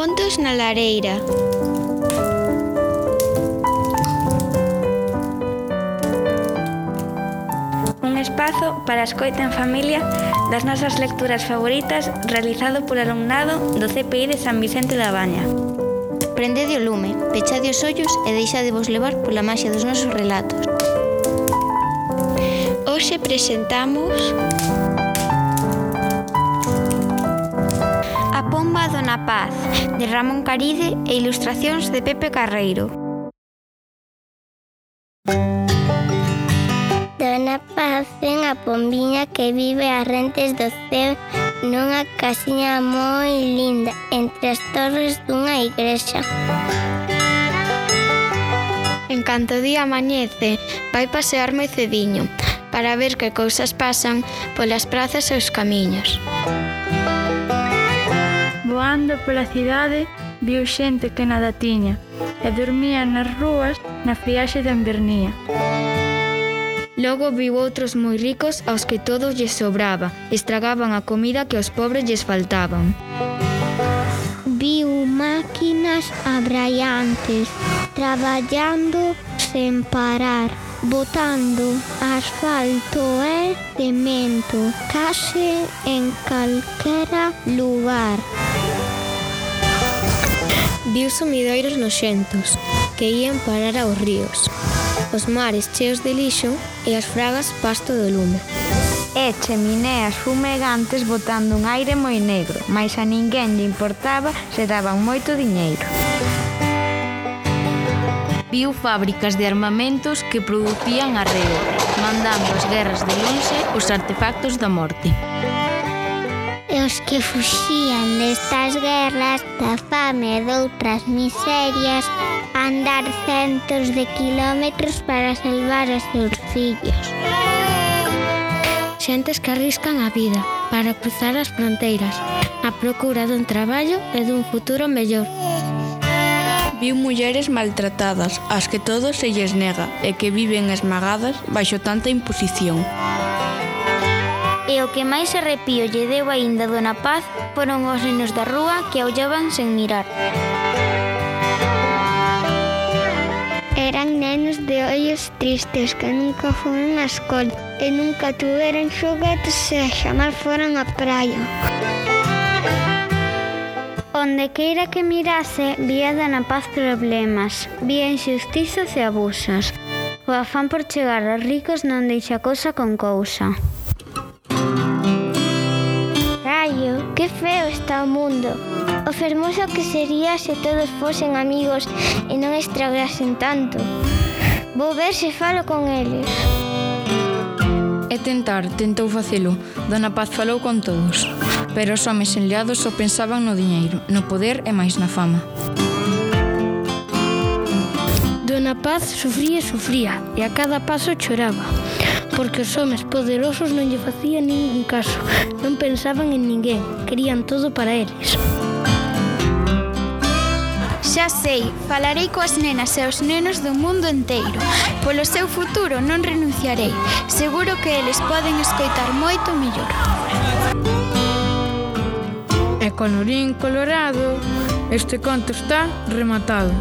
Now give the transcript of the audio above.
Contos na lareira. Un espazo para a escoita en familia das nosas lecturas favoritas realizado por alumnado do CPI de San Vicente da Baña. Prendede o lume, pechade os ollos e deixadevos levar pola maxia dos nosos relatos. Hoxe presentamos Pomba Dona Paz, de Ramón Caride e ilustracións de Pepe Carreiro. Dona Paz é a pombiña que vive a rentes do céu nunha casiña moi linda entre as torres dunha igrexa. En canto día amañece, vai pasear moi cediño para ver que cousas pasan polas prazas e os camiños. Voando pola cidade, viu xente que nada tiña e dormía nas rúas na friaxe de Invernía. Logo viu outros moi ricos aos que todos lles sobraba, estragaban a comida que aos pobres lles faltaban. Viu máquinas abraiantes traballando sen parar, botando asfalto e cemento, case en calquera lugar. Viu sumidoiros noxentos que ían parar aos ríos, os mares cheos de lixo e as fragas pasto do lume. E chemineas fumegantes botando un aire moi negro, mais a ninguén lle importaba se daban moito diñeiro viu fábricas de armamentos que producían arreo, mandando as guerras de lonxe os artefactos da morte. E os que fuxían destas guerras, da fame e doutras miserias, andar centos de quilómetros para salvar os seus fillos. Xentes que arriscan a vida para cruzar as fronteiras, a procura dun traballo e dun futuro mellor viu mulleres maltratadas, ás que todo se lles nega e que viven esmagadas baixo tanta imposición. E o que máis arrepío lle deu aínda Dona Paz foron os nenos da rúa que aullaban sen mirar. Eran nenos de ollos tristes que nunca foron á escola e nunca tuveron xoguetes e xamar foran á praia. Onde queira que mirase, vía Dona Paz problemas, vía injustizas e abusos. O afán por chegar aos ricos non deixa cousa con cousa. Rayo, que feo está o mundo. O fermoso que sería se todos fosen amigos e non estragasen tanto. Vou ver se falo con eles. E tentar, tentou facelo. Dona Paz falou con todos. Pero os homes enleados só pensaban no diñeiro, no poder e máis na fama. Dona Paz sufría e sufría e a cada paso choraba porque os homes poderosos non lle facían ningún caso non pensaban en ninguén querían todo para eles Xa sei, falarei coas nenas e os nenos do mundo enteiro. Polo seu futuro non renunciarei. Seguro que eles poden escoitar moito mellor. E colorín colorado, este conto está rematado.